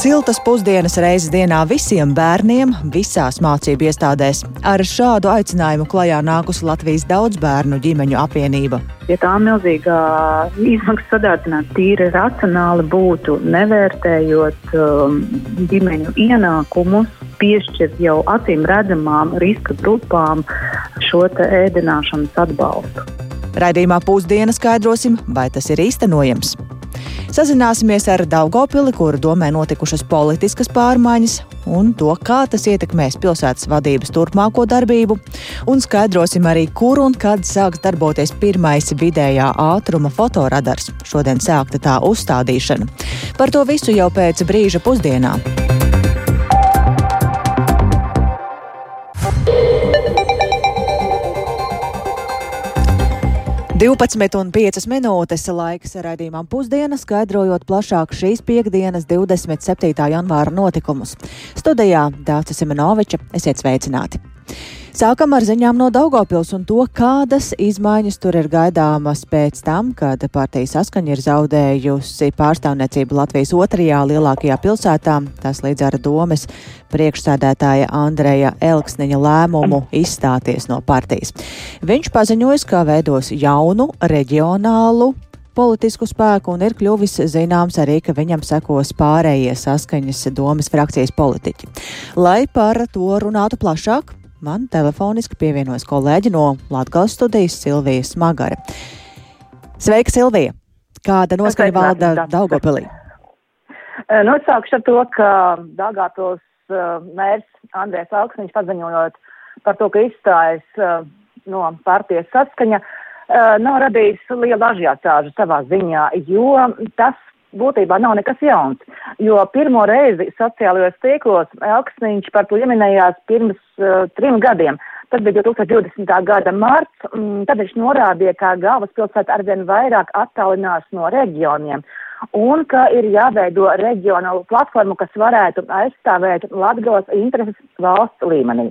Siltas pusdienas reizes dienā visiem bērniem visās mācību iestādēs. Ar šādu aicinājumu klajā nākusi Latvijas daudzbērnu ģimeņu apvienība. Ja tā milzīgā izmaksu sadārdzināšana tīri racionāli būtu, nevērtējot um, ģimeņu ienākumus, piešķirt jau acīm redzamām riska grupām šo ēdināšanas atbalstu. Raidījumā pusdiena skaidrosim, vai tas ir īstenojams. Sazināsimies ar Daugopili, kura domē notikušas politiskas pārmaiņas un to, kā tas ietekmēs pilsētas vadības turpmāko darbību, un skaidrosim arī, kur un kad sāks darboties pirmais vidējā ātruma fotoradars. Šodien sākta tā uzstādīšana. Par to visu jau pēc brīža pusdienām. 12,5 minūtes laiks raidījumam pusdiena, skaidrojot plašāk šīs piekdienas, 27. janvāra notikumus. Studijā Dācis Simenoviča, esiet sveicināti! Sākam ar ziņām no Daugopils un to, kādas izmaiņas tur ir gaidāmas pēc tam, kad partija saskaņa ir zaudējusi pārstāvniecību Latvijas otrajā lielākajā pilsētā, tas līdz ar domas priekšsēdētāja Andreja Elksniņa lēmumu izstāties no partijas. Viņš paziņoja, ka veidos jaunu reģionālu politisku spēku un ir kļuvis zināms arī, ka viņam sekos pārējie saskaņas domas frakcijas politiķi. Lai par to runātu plašāk, man telefoniski pievienojas kolēģi no Latvijas studijas Silvija Smagara. Sveika, Silvija! Kāda noskaņa valda Daugopilī? Nu, es sākšu ar to, ka Dāngātos uh, mērs Andrēs Augsniņš paziņojot par to, ka izstājas no partijas saskaņa, nav radījis lielu ažiotāžu savā ziņā, jo tas būtībā nav nekas jauns, jo pirmo reizi sociālajos tīklos Elksniņš par to ieminējās pirms uh, trim gadiem. Tas bija 2020. gada marts, um, tad viņš norādīja, ka galvaspilsēta arvien vairāk attālinās no reģioniem un ka ir jāveido reģionālu platformu, kas varētu aizstāvēt Latgales intereses valsts līmenī.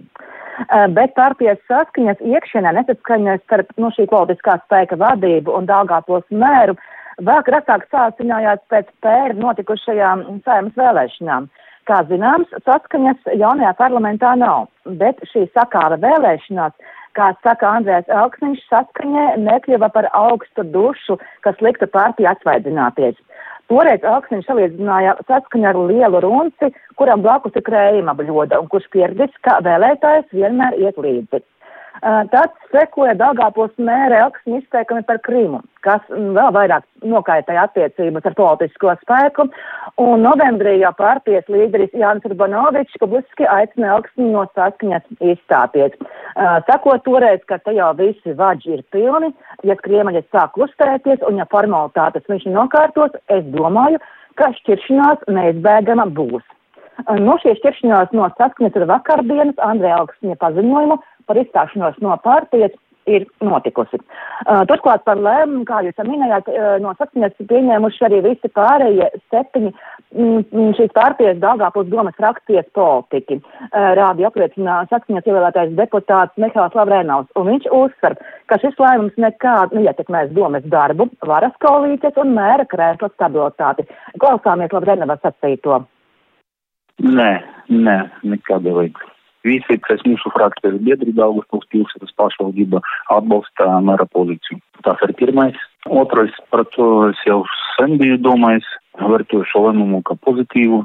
Uh, bet partijas saskaņas iekšienē nesaskaņas starp nu, šī politiskā spēka vadību un Dāngāpos mēru uh, Vēl krasāk sācinājās pēc pēr notikušajām saimas vēlēšanām. Kā zināms, saskaņas jaunajā parlamentā nav, bet šī sakāra vēlēšanās, kā saka Andrēs Elksniņš, saskaņē nekļuva par augstu dušu, kas liktu partiju atsvaidzināties. Toreiz Elksniņš salīdzināja saskaņu ar lielu runci, kuram blakus ir krējuma bļoda un kurš pieredzis, ka vēlētājs vienmēr iet līdzi. Tad sekoja Dāngāpos mēra Elksņa izteikumi par Krimu, kas vēl vairāk nokaitēja attiecības ar politisko spēku, un novembrī jau partijas līderis Jānis Urbanovičs publiski aicina Elksņu no saskaņas izstāties. Sakot toreiz, ka te jau visi vaģi ir pilni, ja Kriemeļa sāk kustēties un ja formalitātes viņš nokārtos, es domāju, ka šķiršanās neizbēgama būs. No šīs šķiršanās no saskaņas ar vakardienas Andrē Elksņa paziņojumu par izstāšanos no partijas ir notikusi. Uh, turklāt par lēmumu, kā jūs minējāt, uh, no saskaņas pieņēmuši arī visi pārējie septiņi mm, šīs partijas Dāngāpus domas frakcijas politiķi. Uh, rādi apliecina saskaņas ievēlētais deputāts Mihāls Lavrenovs, un viņš uzsver, ka šis lēmums nekād neietekmēs domas darbu, varas koalīcijas un mēra krēsla stabilitāti. Klausāmies Lavrenovas sacīto. Nē, nē, nekāda līdzīga. Visi, kas mūsu frakcijas biedri Daugavpils pilsētas pašvaldība atbalsta mēra pozīciju. Tas ir pirmais. Otrais, par to es jau sen biju domājis, vērtēju šo lēmumu kā pozitīvu.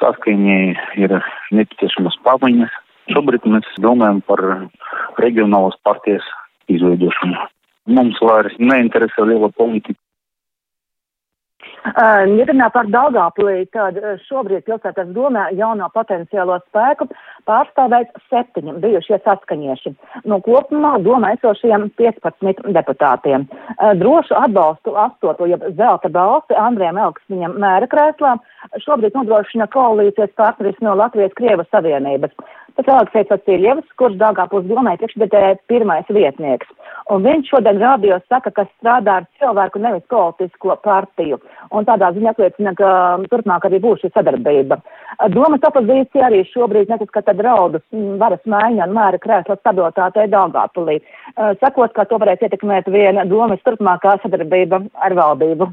Saskaņai ir nepieciešamas pārmaiņas. Šobrīd mēs domājam par reģionālas partijas izveidošanu. Mums vairs neinteresē liela politika. Ja runā par Daugāplī, tad šobrīd pilsētas domē jauno potenciālo spēku pārstāvēs septiņi bijušie saskaņieši. No kopumā domā esošiem 15 deputātiem. Drošu atbalstu astoto, jeb zelta balsi Andrijam Elksniņam mēra krēslā šobrīd nodrošina koalīcijas partneris no Latvijas Krievas Savienības. Tas Aleksējs Vasiljevs, kurš Dāngāpus domē priekšdedē pirmais vietnieks. Un viņš šodien rādījos saka, ka strādā ar cilvēku nevis politisko partiju. Un tādā ziņā apliecina, ka turpmāk arī būs šī sadarbība. Domas opozīcija arī šobrīd nesaskata draudus varas maiņa un mēra krēsla stabilitātei Dāngāpulī. Sakot, ka to varēs ietekmēt viena domas turpmākā sadarbība ar valdību.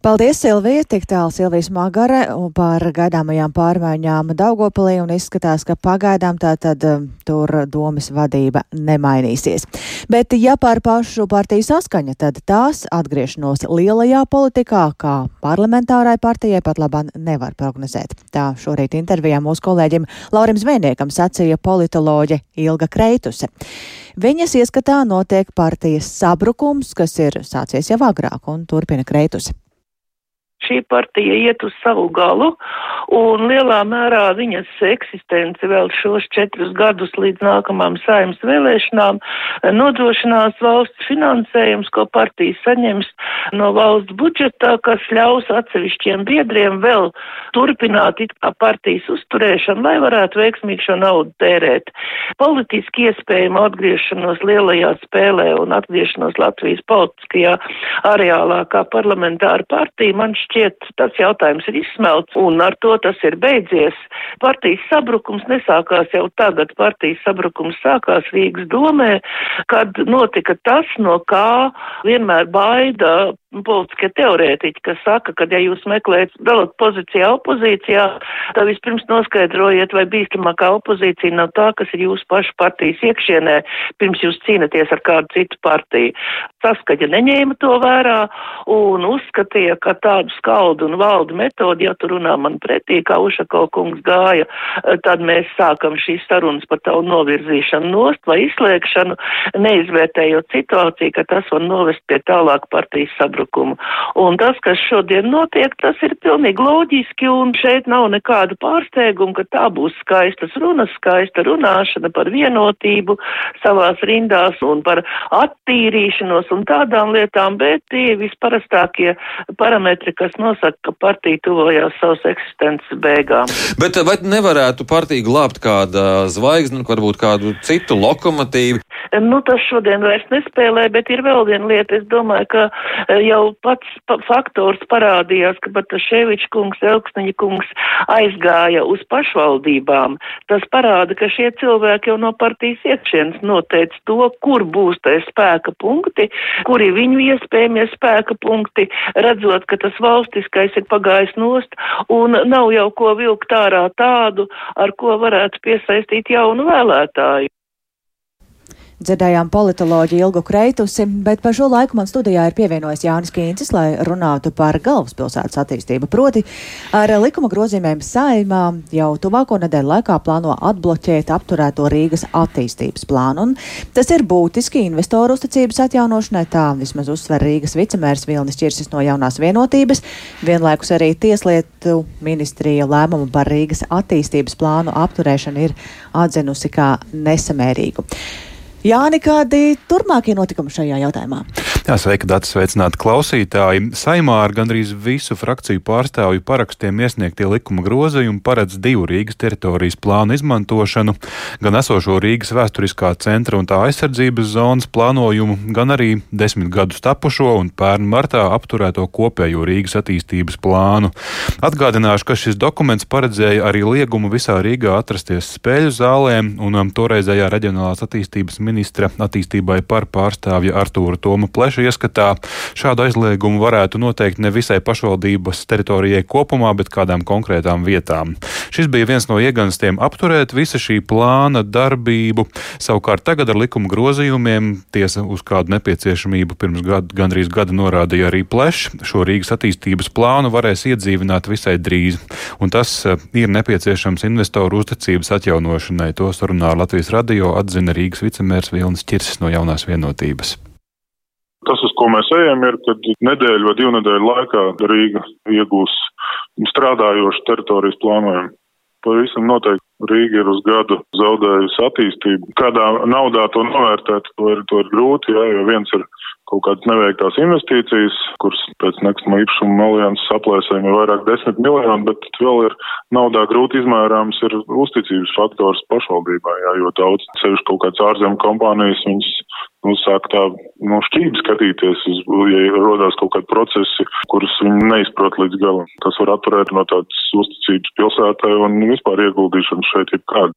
Paldies, Silvija! Tik tālu Silvijas Magare par gaidāmajām pārmaiņām Daugopilī un izskatās, ka pagaidām tā tad um, tur domas vadība nemainīsies. Bet, ja par pašu partiju saskaņa, tad tās atgriešanos lielajā politikā, kā parlamentārai partijai, pat labāk nevar prognozēt. Tā šorīt intervijā mūsu kolēģim Laurim Zvejniekam sacīja politoloģe Ilga Kreituse. Viņas ieskatā notiek partijas sabrukums, kas ir sācies jau agrāk un turpina Kreituse šī partija iet uz savu galu, un lielā mērā viņas eksistence vēl šos četrus gadus līdz nākamām saimnes vēlēšanām nodrošinās valsts finansējums, ko partija saņems no valsts budžeta, kas ļaus atsevišķiem biedriem vēl turpināt it kā partijas uzturēšanu, lai varētu veiksmīgi šo naudu tērēt. Politiski iespējama atgriešanos lielajā spēlē un atgriešanos Latvijas politiskajā areālā kā parlamentāra partija man šķiet šķiet, tas jautājums ir izsmelts, un ar to tas ir beidzies. Partijas sabrukums nesākās jau tagad. Partijas sabrukums sākās Rīgas domē, kad notika tas, no kā vienmēr baida politiskie teorētiķi, kas saka, ka ja jūs meklējat dalot pozīcijā opozīcijā, tad vispirms noskaidrojiet, vai bīstamākā opozīcija nav tā, kas ir jūsu pašu partijas iekšienē, pirms jūs cīnaties ar kādu citu partiju. Saskaņa neņēma to vērā un uzskatīja, ka tādu skaldu un valdu metodi, ja tu runā man pretī, kā Ušako kungs gāja, tad mēs sākam šīs sarunas par tavu novirzīšanu nost vai izslēgšanu, neizvērtējot situāciju, ka tas var novest pie tālāk partijas sabrukuma uzbrukumu. Un tas, kas šodien notiek, tas ir pilnīgi loģiski, un šeit nav nekādu pārsteigumu, ka tā būs skaistas runas, skaista runāšana par vienotību savās rindās un par attīrīšanos un tādām lietām, bet tie visparastākie parametri, kas nosaka, ka partija tuvojās savas eksistences beigām. Bet vai nevarētu partija glābt kāda zvaigzne, varbūt kādu citu lokomotīvu? Nu, tas šodien vairs nespēlē, bet ir vēl viena lieta. Es domāju, ka jau pats faktors parādījās, ka Bataševičs kungs, Elksniņa kungs aizgāja uz pašvaldībām. Tas parāda, ka šie cilvēki jau no partijas iekšienes noteica to, kur būs tie spēka punkti, kuri viņu iespējamie spēka punkti, redzot, ka tas valstiskais ir pagājis nost un nav jau ko vilkt ārā tādu, ar ko varētu piesaistīt jaunu vēlētāju. Dzirdējām politoloģu Ilgu Kreitusi, bet par šo laiku man studijā ir pievienojis Jānis Kīncis, lai runātu par galvaspilsētas attīstību. Proti, ar likuma grozījumiem saimā jau tuvāko nedēļu laikā plāno atbloķēt apturēto Rīgas attīstības plānu. Un tas ir būtiski investoru uzticības atjaunošanai, tā vismaz uzsver Rīgas vicemērs Vilnis Čirsis no jaunās vienotības. Vienlaikus arī Tieslietu ministrija lēmumu par Rīgas attīstības plānu apturēšanu ir atzinusi kā nesamērīgu. Jāni, kādi turpmākie notikumi šajā jautājumā? Jā, sveika, Dārts, sveicināti klausītāji. Saimā ar gandrīz visu frakciju pārstāvju parakstiem iesniegtie likuma grozījumi paredz divu Rīgas teritorijas plānu izmantošanu, gan esošo Rīgas vēsturiskā centra un tā aizsardzības zonas plānojumu, gan arī desmit gadus tapušo un pērn martā apturēto kopējo Rīgas attīstības plānu. Atgādināšu, ka šis dokuments paredzēja arī liegumu visā Rīgā atrasties spēļu zālēm un um, toreizējā reģionālās attīstības ministra attīstībai par pārstāvja Artūra Toma Pleša ieskatā šādu aizliegumu varētu noteikt ne visai pašvaldības teritorijai kopumā, bet kādām konkrētām vietām. Šis bija viens no ieganstiem apturēt visa šī plāna darbību. Savukārt tagad ar likuma grozījumiem tiesa uz kādu nepieciešamību pirms gadu, gandrīz gada norādīja arī Plešs. Šo Rīgas attīstības plānu varēs iedzīvināt visai drīz, un tas eh, ir nepieciešams investoru uzticības atjaunošanai. To sarunā Latvijas radio atzina Rīgas vicemērs Vilnis Čirsis no jaunās vienotības. Tas, uz ko mēs ejam, ir, kad nedēļu vai divu nedēļu laikā Rīga iegūs strādājošu teritorijas plānojumu. Pavisam noteikti Rīga ir uz gadu zaudējusi attīstību. Kādā naudā to novērtēt, to ir, to ir grūti, jā, jo viens ir kaut kādas neveiktās investīcijas, kuras pēc nekustamā īpašuma alianses aplēsēm ir vairāk desmit miljoni, bet vēl ir naudā grūti izmērāms ir uzticības faktors pašvaldībā, jā, jo daudz sevišķi kaut kāds ārzemju kompānijas, viņas nu, sāk tā no šķība skatīties, uz, ja rodās kaut kādi procesi, kurus viņi neizprot līdz galam. Tas var atturēt no tādas uzticības pilsētai un vispār ieguldīšanas šeit jebkādu.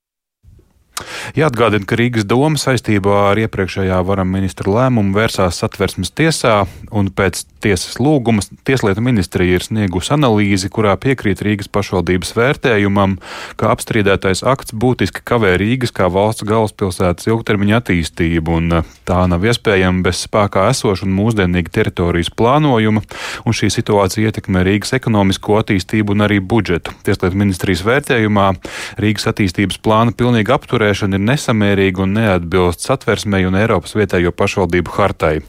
Jāatgādina, ka Rīgas doma saistībā ar iepriekšējā varam ministra lēmumu vērsās satversmes tiesā, un pēc tiesas lūguma Tieslietu ministrija ir sniegusi analīzi, kurā piekrīt Rīgas pašvaldības vērtējumam, ka apstrīdētais akts būtiski kavē Rīgas kā valsts galvaspilsētas ilgtermiņa attīstību, un uh, tā nav iespējama bez spēkā esoša un mūsdienīga teritorijas plānojuma, un šī situācija ietekmē Rīgas ekonomisko attīstību un arī budžetu. Tieslietu ministrijas vērtējumā Rīgas attīstības plāna pilnīga apturēšana likumdošana ir nesamērīga un neatbilst satversmei un Eiropas vietējo pašvaldību hartai.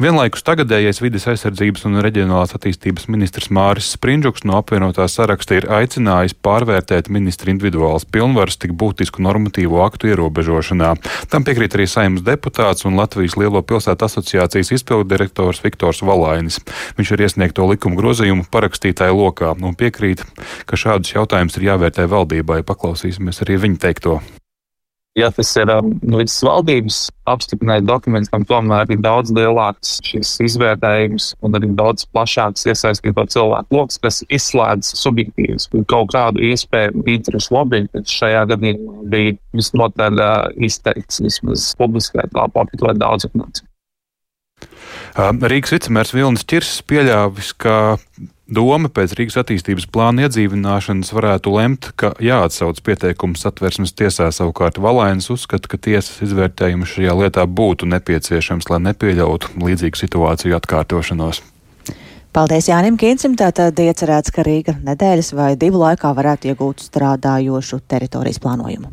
Vienlaikus tagadējais vides aizsardzības un reģionālās attīstības ministrs Māris Sprindžuks no apvienotā saraksta ir aicinājis pārvērtēt ministra individuālas pilnvaras tik būtisku normatīvo aktu ierobežošanā. Tam piekrīt arī saimnes deputāts un Latvijas Lielo pilsētu asociācijas izpildu direktors Viktors Valainis. Viņš ir iesniegto likumu grozījumu parakstītāju lokā un piekrīt, ka šādus jautājumus ir jāvērtē valdībai. Paklausīsimies arī viņa teikto. Ja tas ir um, no nu, valdības apstiprināts dokuments, tam tomēr ir daudz lielāks šis izvērtējums un arī daudz plašāks iesaistīto cilvēku lokus, kas izslēdz subjektīvas kaut kādu iespēju interesu lobby, kas šajā gadījumā bija visnotaļ uh, izteikts vismaz publiskajā telpā, bet ļoti daudz informācijas. Rīgas vicemērs Vilnis Čirs pieļāvis, ka Doma pēc Rīgas attīstības plāna iedzīvināšanas varētu lemt, ka jāatsauc pieteikums satversmes tiesā. Savukārt Valainis uzskata, ka tiesas izvērtējums šajā lietā būtu nepieciešams, lai nepieļautu līdzīgu situāciju atkārtošanos. Paldies Jānim Kīncim. Tātad iecerēts, ka Rīga nedēļas vai divu laikā varētu iegūt strādājošu teritorijas plānojumu.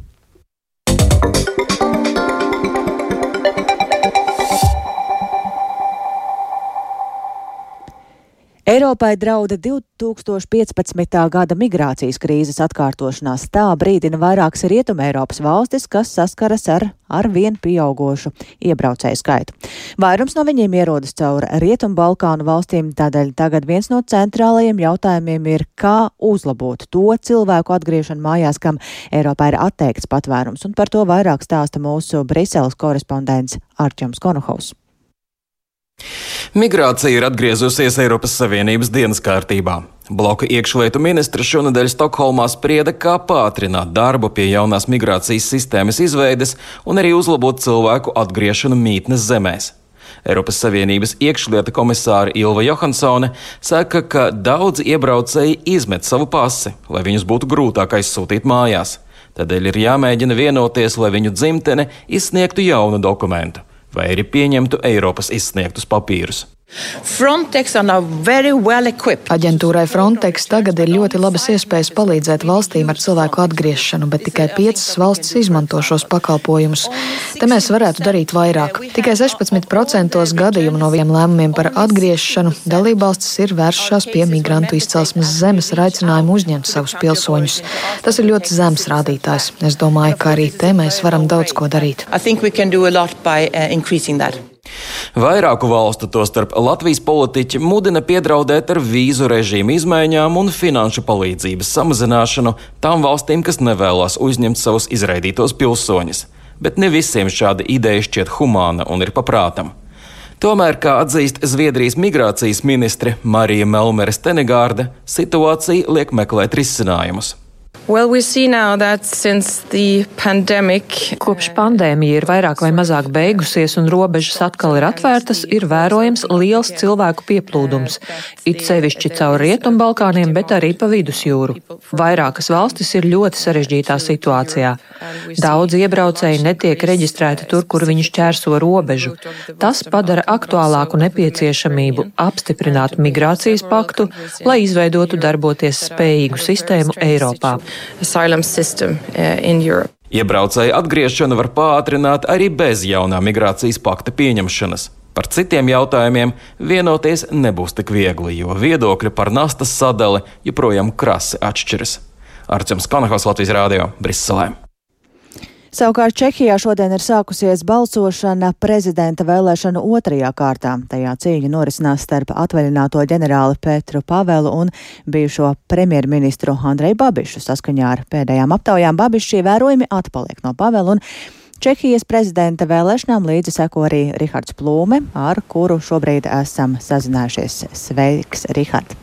Eiropai drauda 2015. gada migrācijas krīzes atkārtošanās. Tā brīdina vairākas Rietuma Eiropas valstis, kas saskaras ar arvien pieaugošu iebraucēju skaitu. Vairums no viņiem ierodas caur Rietumu Balkānu valstīm, tādēļ tagad viens no centrālajiem jautājumiem ir, kā uzlabot to cilvēku atgriešanu mājās, kam Eiropā ir atteikts patvērums, un par to vairāk stāsta mūsu Briseles korespondents Arčams Konohaus. Migrācija ir atgriezusies Eiropas Savienības dienas kārtībā. Bloka iekšlietu ministra šonadēļ Stokholmā sprieda, kā pātrināt darbu pie jaunās migrācijas sistēmas izveides un arī uzlabot cilvēku atgriešanu mītnes zemēs. Eiropas Savienības iekšlieta komisāra Ilva Johansone saka, ka daudzi iebraucēji izmet savu pasi, lai viņus būtu grūtāk aizsūtīt mājās. Tādēļ ir jāmēģina vienoties, lai viņu dzimtene izsniegtu jaunu dokumentu vai arī pieņemtu Eiropas izsniegtus papīrus. Well Aģentūrai Frontex tagad ir ļoti labas iespējas palīdzēt valstīm ar cilvēku atgriešanu, bet tikai piecas valstis izmanto šos pakalpojumus. Te mēs varētu darīt vairāk. Tikai 16% gadījumu no viņiem lēmumiem par atgriešanu dalībvalstis ir vēršās pie migrantu izcelsmes zemes ar aicinājumu uzņemt savus pilsoņus. Tas ir ļoti zems rādītājs. Es domāju, ka arī te mēs varam daudz ko darīt. Vairāku valstu, tostarp Latvijas politiķi, mudina piedraudēt ar vīzu režīmu izmaiņām un finanšu palīdzības samazināšanu tām valstīm, kas nevēlas uzņemt savus izraidītos pilsoņus. Bet ne visiem šāda ideja šķiet humāna un ir paprātam. Tomēr, kā atzīst Zviedrijas migrācijas ministre Marija Melmere Stenegārde, situācija liek meklēt risinājumus. Well, we. Kopš pandēmija ir vairāk vai mazāk beigusies un robežas atkal ir atvērtas, ir vērojams liels cilvēku pieplūdums. It sevišķi caur Rietumbalkāniem, bet arī pa vidusjūru. Vairākas valstis ir ļoti sarežģītā situācijā. Daudz iebraucēji netiek reģistrēti tur, kur viņi šķērso robežu. Tas padara aktuālāku nepieciešamību apstiprināt migrācijas paktu, lai izveidotu darboties spējīgu sistēmu Eiropā asylum system uh, in Europe. Iebraucēju atgriešanu var pātrināt arī bez jaunā migrācijas pakta pieņemšanas. Par citiem jautājumiem vienoties nebūs tik viegli, jo viedokļi par nastas sadali joprojām krasi atšķiras. Arčuns Kanahos Latvijas Rādio Briselē. Savukārt Čehijā šodien ir sākusies balsošana prezidenta vēlēšanu otrajā kārtā. Tajā cīņa norisinās starp atvaļināto ģenerāli Petru Pavelu un bijušo premjerministru Andreju Babišu. Saskaņā ar pēdējām aptaujām Babišs ievērojami atpaliek no Pavela un Čehijas prezidenta vēlēšanām līdzi seko arī Rihards Plūme, ar kuru šobrīd esam sazinājušies. Sveiks, Rihard!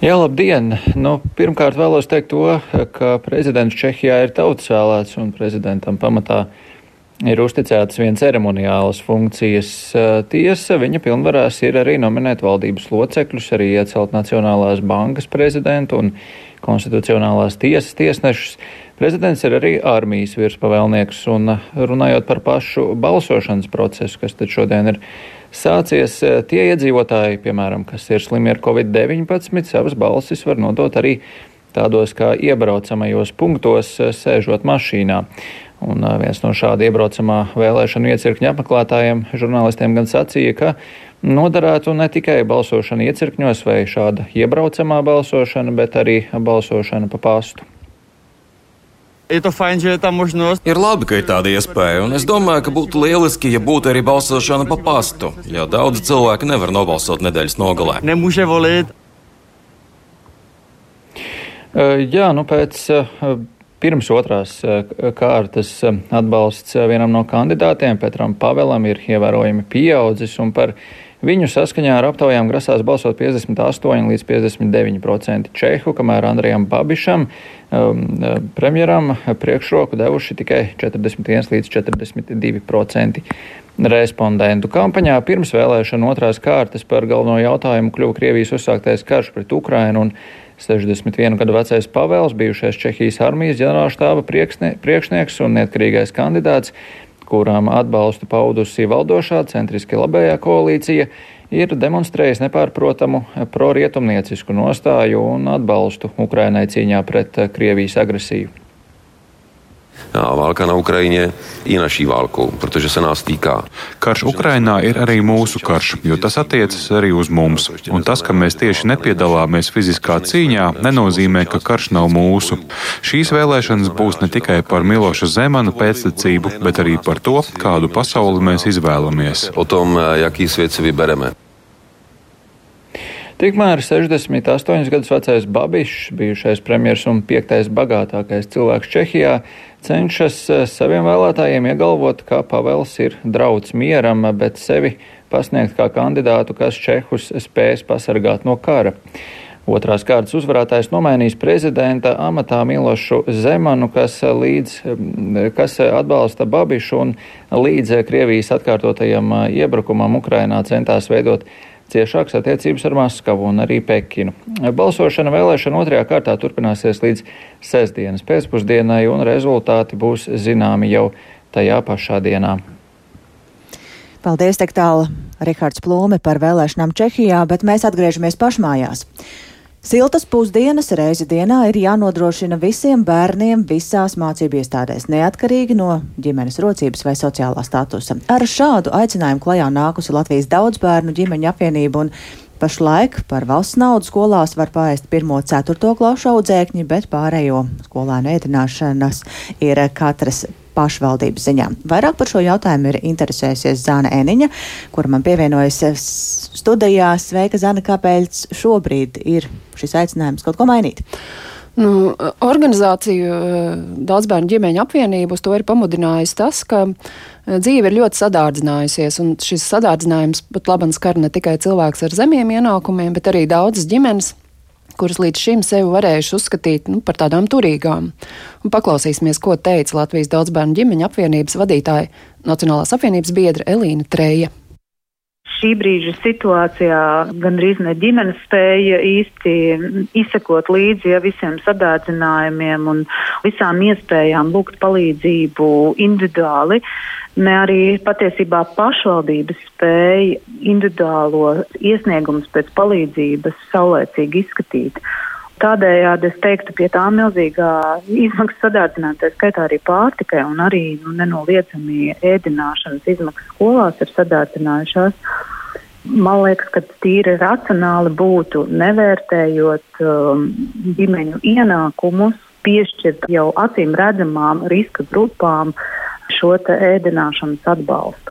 Jā, labdien! Nu, pirmkārt, vēlos teikt to, ka prezidents Čehijā ir tautas vēlēts un prezidentam pamatā ir uzticētas vien ceremoniālas funkcijas. Tiesa, viņa pilnvarās ir arī nominēt valdības locekļus, arī iecelt Nacionālās bankas prezidentu un konstitucionālās tiesas tiesnešus. Prezidents ir arī armijas virspavēlnieks un runājot par pašu balsošanas procesu, kas tad šodien ir sācies. Eh, tie iedzīvotāji, piemēram, kas ir slimi ar covid-19, savas balsis var nodot arī tādos kā iebraucamajos punktos, eh, sēžot mašīnā. Un eh, viens no šāda iebraucamā vēlēšanu iecirkņa apmeklētājiem žurnālistiem gan sacīja, ka noderētu ne tikai balsošana iecirkņos vai šāda iebraucamā balsošana, bet arī balsošana pa pastu je to fajn, že je tā možnosť. Ir labi, ka ir tāda iespēja, un es domāju, ka būtu lieliski, ja būtu arī balsošana pa pastu, jo daudzi cilvēki nevar nobalsot nedēļas nogalē. Nemůže volit. Jā, nu pēc pirms otrās kārtas atbalsts vienam no kandidātiem, Petram Pavelam, ir ievērojami pieaudzis, un par Viņu saskaņā ar aptaujām grasās balsot 58 līdz 59% čehu, kamēr Andrejam Babišam, um, premjeram, priekšroku devuši tikai 41 līdz 42% respondentu. Kampaņā pirms vēlēšana otrās kārtas par galveno jautājumu kļuva Krievijas uzsāktais karš pret Ukrainu un 61 gadu vecais Pavels, bijušais Čehijas armijas ģenerālštāba priekšnieks un neatkarīgais kandidāts kurām atbalstu paudusi valdošā centriski labējā koalīcija, ir demonstrējis nepārprotamu prorietumniecisku nostāju un atbalstu Ukrainai cīņā pret Krievijas agresiju. A válka na Ukrajině i naší válkou, protože se nás týká. Karš Ukrainā ir arī mūsu karš, jo tas attiecas arī uz mums. Un tas, ka mēs tieši nepiedalāmies fiziskā cīņā, nenozīmē, ka karš nav mūsu. Šīs vēlēšanas būs ne tikai par Miloša Zemana pēctecību, bet arī par to, kādu pasauli mēs izvēlamies. O tom, jaký svět si vybereme. Tikmēr 68 gadus vecais Babišs, bijušais premjers un piektais bagātākais cilvēks Čehijā, cenšas eh, saviem vēlētājiem iegalvot, ka Pavels ir drauds mieram, bet sevi pasniegt kā kandidātu, kas Čehus spēs pasargāt no kara. Otrās kārtas uzvarētājs nomainīs prezidenta amatā Milošu Zemanu, kas, līdz, kas atbalsta Babišu un līdz Krievijas atkārtotajam iebrukumam Ukrainā centās veidot ciešākas attiecības ar Maskavu un arī Pekinu. Balsošana vēlēšana otrajā kārtā turpināsies līdz sestdienas pēcpusdienai, un rezultāti būs zināmi jau tajā pašā dienā. Paldies, tik tālu Rihards Plūme par vēlēšanām Čehijā, bet mēs atgriežamies pašmājās. Siltas pusdienas reizi dienā ir jānodrošina visiem bērniem visās mācību iestādēs, neatkarīgi no ģimenes rocības vai sociālā statusa. Ar šādu aicinājumu klajā nākusi Latvijas daudzbērnu ģimeņu apvienība un Pašlaik par valsts naudu skolās var pāriest 1-4 klašu audzēkņi, bet pārējo skolēnu ēdināšanas ir katras pašvaldības ziņā. Vairāk par šo jautājumu ir interesējusies Zāne Eniņa, kura man pievienojas studijā. Sveika, Zana, kāpēc šobrīd ir šis aicinājums kaut ko mainīt? Nu, organizāciju eh, daudzbērnu ģimeņu apvienību uz to ir pamudinājis tas, ka eh, dzīve ir ļoti sadārdzinājusies, un šis sadārdzinājums pat labam skar ne tikai cilvēks ar zemiem ienākumiem, bet arī daudzas ģimenes, kuras līdz šim sevi varējuši uzskatīt nu, par tādām turīgām. Un paklausīsimies, ko teica Latvijas daudzbērnu ģimeņu apvienības vadītāja Nacionālās apvienības biedra Elīna Treja šī brīža situācijā gandrīz ne ģimenes spēja īsti izsekot līdzi ja, visiem sadādzinājumiem un visām iespējām lūgt palīdzību individuāli. Ne arī patiesībā pašvaldības spēja individuālo iesniegumus pēc palīdzības saulēcīgi izskatīt. Tādējādi es teiktu, pie tā milzīgā izmaksu sadārdzinātā skaitā arī pārtikai un arī nu, nenoliedzami ēdināšanas izmaksas skolās ir sadārdzinājušās. Man liekas, ka tīri racionāli būtu nevērtējot um, ģimeņu ienākumus, piešķirt jau acīm redzamām riska grupām šo ēdināšanas atbalstu.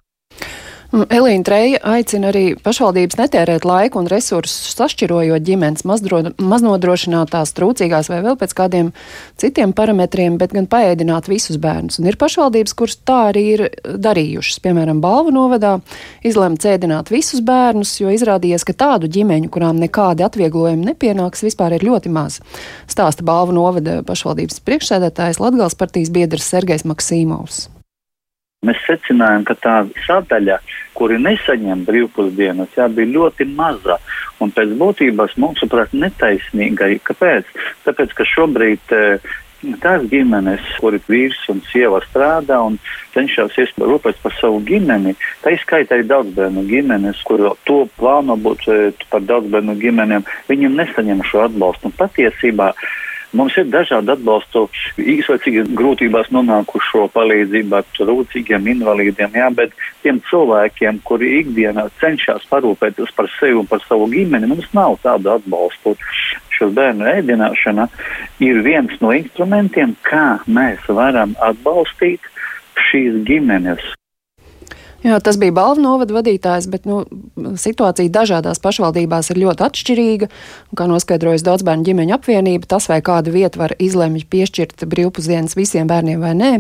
Elīna Treja aicina arī pašvaldības netērēt laiku un resursus sašķirojot ģimenes maznodrošinātās, trūcīgās vai vēl pēc kādiem citiem parametriem, bet gan paēdināt visus bērnus. Un ir pašvaldības, kuras tā arī ir darījušas. Piemēram, Balvu novadā izlēma cēdināt visus bērnus, jo izrādījās, ka tādu ģimeņu, kurām nekādi atvieglojumi nepienāks, vispār ir ļoti maz. Stāsta Balvu novada pašvaldības priekšsēdētājs Latgals partijas biedrs Sergejs Maksīmovs. Mēs secinājām, ka tā sadaļa, kuri nesaņem brīvpusdienas, jā, bija ļoti maza un pēc būtības, mūsuprāt, netaisnīga. Kāpēc? Tāpēc, ka šobrīd eh, tās ģimenes, kuri vīrs un sieva strādā un cenšas rūpēties par savu ģimeni, tā izskaita arī daudzbērnu ģimenes, kur to plāno būt eh, par daudzbērnu ģimenēm, viņiem nesaņem šo atbalstu. Un patiesībā Mums ir dažādi atbalstu īsvecīgi grūtībās nonākušo palīdzību trūcīgiem invalīdiem, jā, bet tiem cilvēkiem, kuri ikdienā cenšas parūpēties par sevi un par savu ģimeni, mums nav tādu atbalstu. Šo bērnu ēdināšana ir viens no instrumentiem, kā mēs varam atbalstīt šīs ģimenes. Jā, tas bija balvu novada vadītājs, bet nu, situācija dažādās pašvaldībās ir ļoti atšķirīga. Kā noskaidrojas daudz bērnu ģimeņu apvienība, tas vai kādu vietu var izlemj piešķirt brīvpusdienas visiem bērniem vai nē,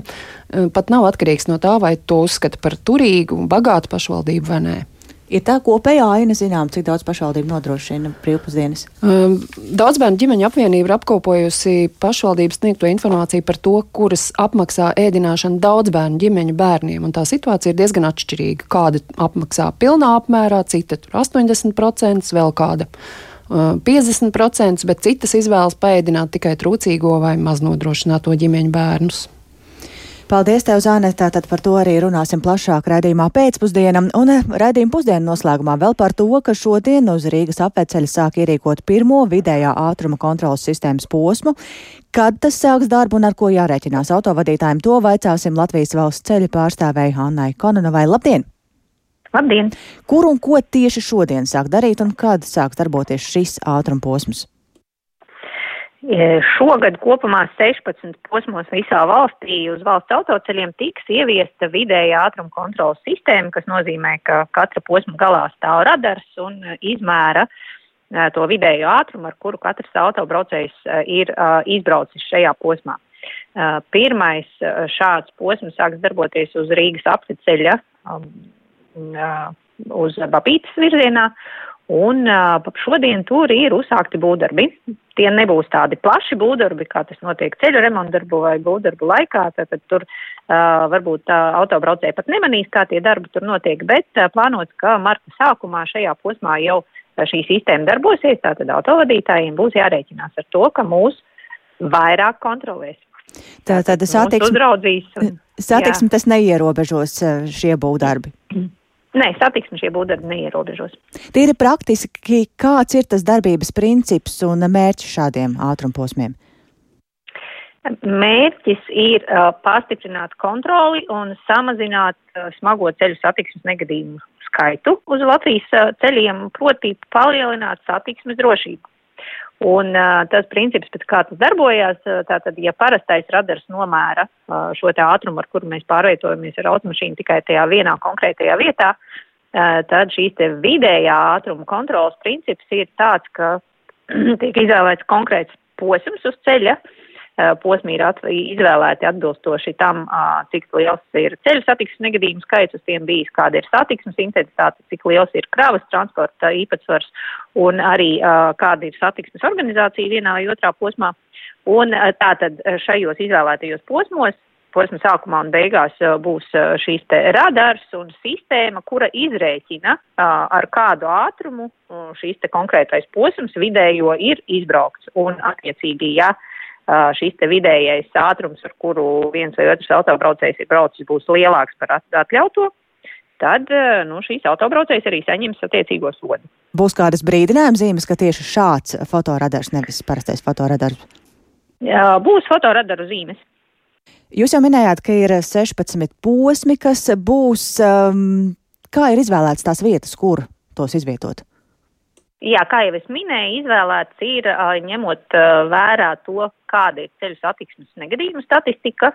pat nav atkarīgs no tā, vai to uzskata par turīgu un bagātu pašvaldību vai nē. Ir tā kopējā aina, zinām, cik daudz pašvaldību nodrošina brīvpusdienas? Um, daudz bērnu ģimeņu apvienība ir apkopojusi pašvaldības sniegto informāciju par to, kuras apmaksā ēdināšanu daudz bērnu ģimeņu bērniem. Un tā situācija ir diezgan atšķirīga. Kāda apmaksā pilnā apmērā, cita 80%, vēl kāda. 50%, uh, bet citas izvēlas paēdināt tikai trūcīgo vai maznodrošināto ģimeņu bērnus. Paldies, tev, Zāne. Tātad par to arī runāsim plašāk raidījumā pēcpusdienam. Un eh, raidījuma pusdienu noslēgumā vēl par to, ka šodien uz Rīgas apveceļa sāk ierīkot pirmo vidējā ātruma kontrolas sistēmas posmu. Kad tas sāks darbu un ar ko jārēķinās autovadītājiem, to vaicāsim Latvijas valsts ceļu pārstāvēji Hannai Kononovai. Labdien! Labdien! Kur un ko tieši šodien sāk darīt un kad sāks darboties šis ātruma posms? E, šogad kopumā 16 posmos visā valstī uz valsts autoceļiem tiks ieviesta vidēja ātruma kontrolas sistēma, kas nozīmē, ka katra posma galā stāv radars un izmēra e, to vidējo ātrumu, ar kuru katrs autobraucējs e, ir izbraucis šajā posmā. Pirmais šāds posms sāks darboties uz Rīgas apceļa uz Babītas virzienā, Un šodien tur ir uzsākti būvdarbi. Tie nebūs tādi plaši būvdarbi, kā tas notiek ceļu remontdarbu vai būvdarbu laikā. Tad, tad tur uh, varbūt uh, autobraucēji pat nemanīs, kā tie darbi tur notiek, bet uh, plānots, ka marta sākumā šajā posmā jau šī sistēma darbosies. Tātad autovadītājiem būs jārēķinās ar to, ka mūs vairāk kontrolēs. Tā tad satiksme, satiksme tas neierobežos šie būvdarbi. Nē, satiksmi šie būvdarbi neierobežos. Tīri praktiski, kāds ir tas darbības princips un mērķis šādiem ātrumposmiem? Mērķis ir uh, pastiprināt kontroli un samazināt uh, smago ceļu satiksmes negadījumu skaitu uz Latvijas uh, ceļiem, proti palielināt satiksmes drošību. Un uh, tas princips, pēc kā tas darbojās, uh, tātad, ja parastais radars nomēra uh, šo te ātrumu, ar kuru mēs pārvietojamies ar automašīnu tikai tajā vienā konkrētajā vietā, uh, tad šīs te vidējā ātruma kontrolas princips ir tāds, ka tiek izvēlēts konkrēts posms uz ceļa, uh, posmi ir izvēlēti atbilstoši tam, cik liels ir ceļu satiksmes negadījumu skaits, uz tiem bijis, kāda ir satiksmes intensitāte, cik liels ir kravas transporta īpatsvars un arī kāda ir satiksmes organizācija vienā vai otrā posmā. Un tātad šajos izvēlētajos posmos posma sākumā un beigās būs šīs te radars un sistēma, kura izrēķina, ar kādu ātrumu šīs te konkrētais posms vidējo ir izbraukts. Un attiecīgi, ja šis te vidējais ātrums, ar kuru viens vai otrs autobraucējs ir braucis, būs lielāks par atļautu, tad nu, šīs autobraucējs arī saņems attiecīgo sodu. Būs kādas brīdinājuma zīmes, ka tieši šāds fotoradars, nevis parastais fotoradars? Jā, būs fotoradaru zīmes. Jūs jau minējāt, ka ir 16 posmi, kas būs. Um, kā ir izvēlēts tās vietas, kur tos izvietot? Jā, kā jau es minēju, izvēlēts ir ņemot vērā to, kāda ir ceļu satiksmes negadījumu statistika,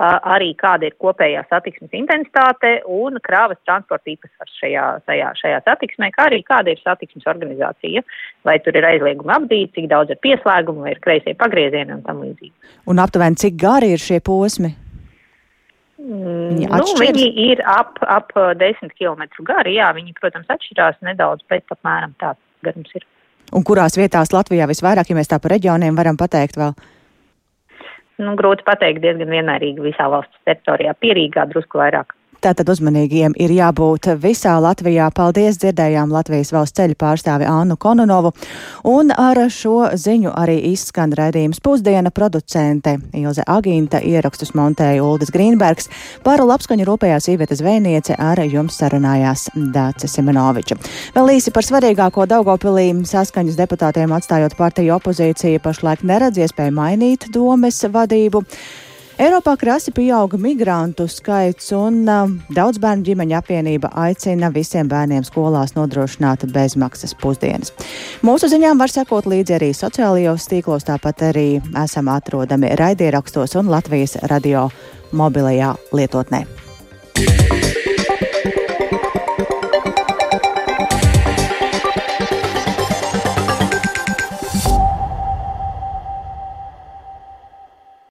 arī kāda ir kopējā satiksmes intensitāte un krāvas transporta īpatsvars šajā, šajā, šajā satiksmē, kā arī kāda ir satiksmes organizācija, vai tur ir aizlieguma apdīti, cik daudz ir pieslēgumu, vai ir kreisie pagriezieni un tam līdzīgi. Un aptuveni cik gari ir šie posmi? Viņi, nu, viņi ir ap, ap 10 km gari, jā, viņi, protams, atšķirās nedaudz, bet apmēram tāds garums ir. Un kurās vietās Latvijā visvairāk, ja mēs tā par reģioniem varam pateikt vēl? Nu, grūti pateikt, diezgan vienmērīgi visā valsts teritorijā. Pierīgā drusku vairāk. Tātad uzmanīgiem ir jābūt visā Latvijā. Paldies, dzirdējām Latvijas valsts ceļu pārstāvi Annu Kononovu. Un ar šo ziņu arī izskan raidījums pusdiena producente Ilze Agīnta, ierakstus montēja Uldis Grīnbergs, par labskaņu rūpējās īvietas zvejniece ar jums sarunājās Dāce Simenoviča. Vēl īsi par svarīgāko Daugopilī saskaņas deputātiem atstājot partiju opozīciju pašlaik neredz iespēju mainīt domes vadību. Eiropā krasi pieauga migrantu skaits, un uh, daudz bērnu ģimeņa apvienība aicina visiem bērniem skolās nodrošināt bezmaksas pusdienas. Mūsu ziņām var sekot līdzi arī sociālajos tīklos, tāpat arī esam atrodami raidierakstos un Latvijas radio mobilajā lietotnē.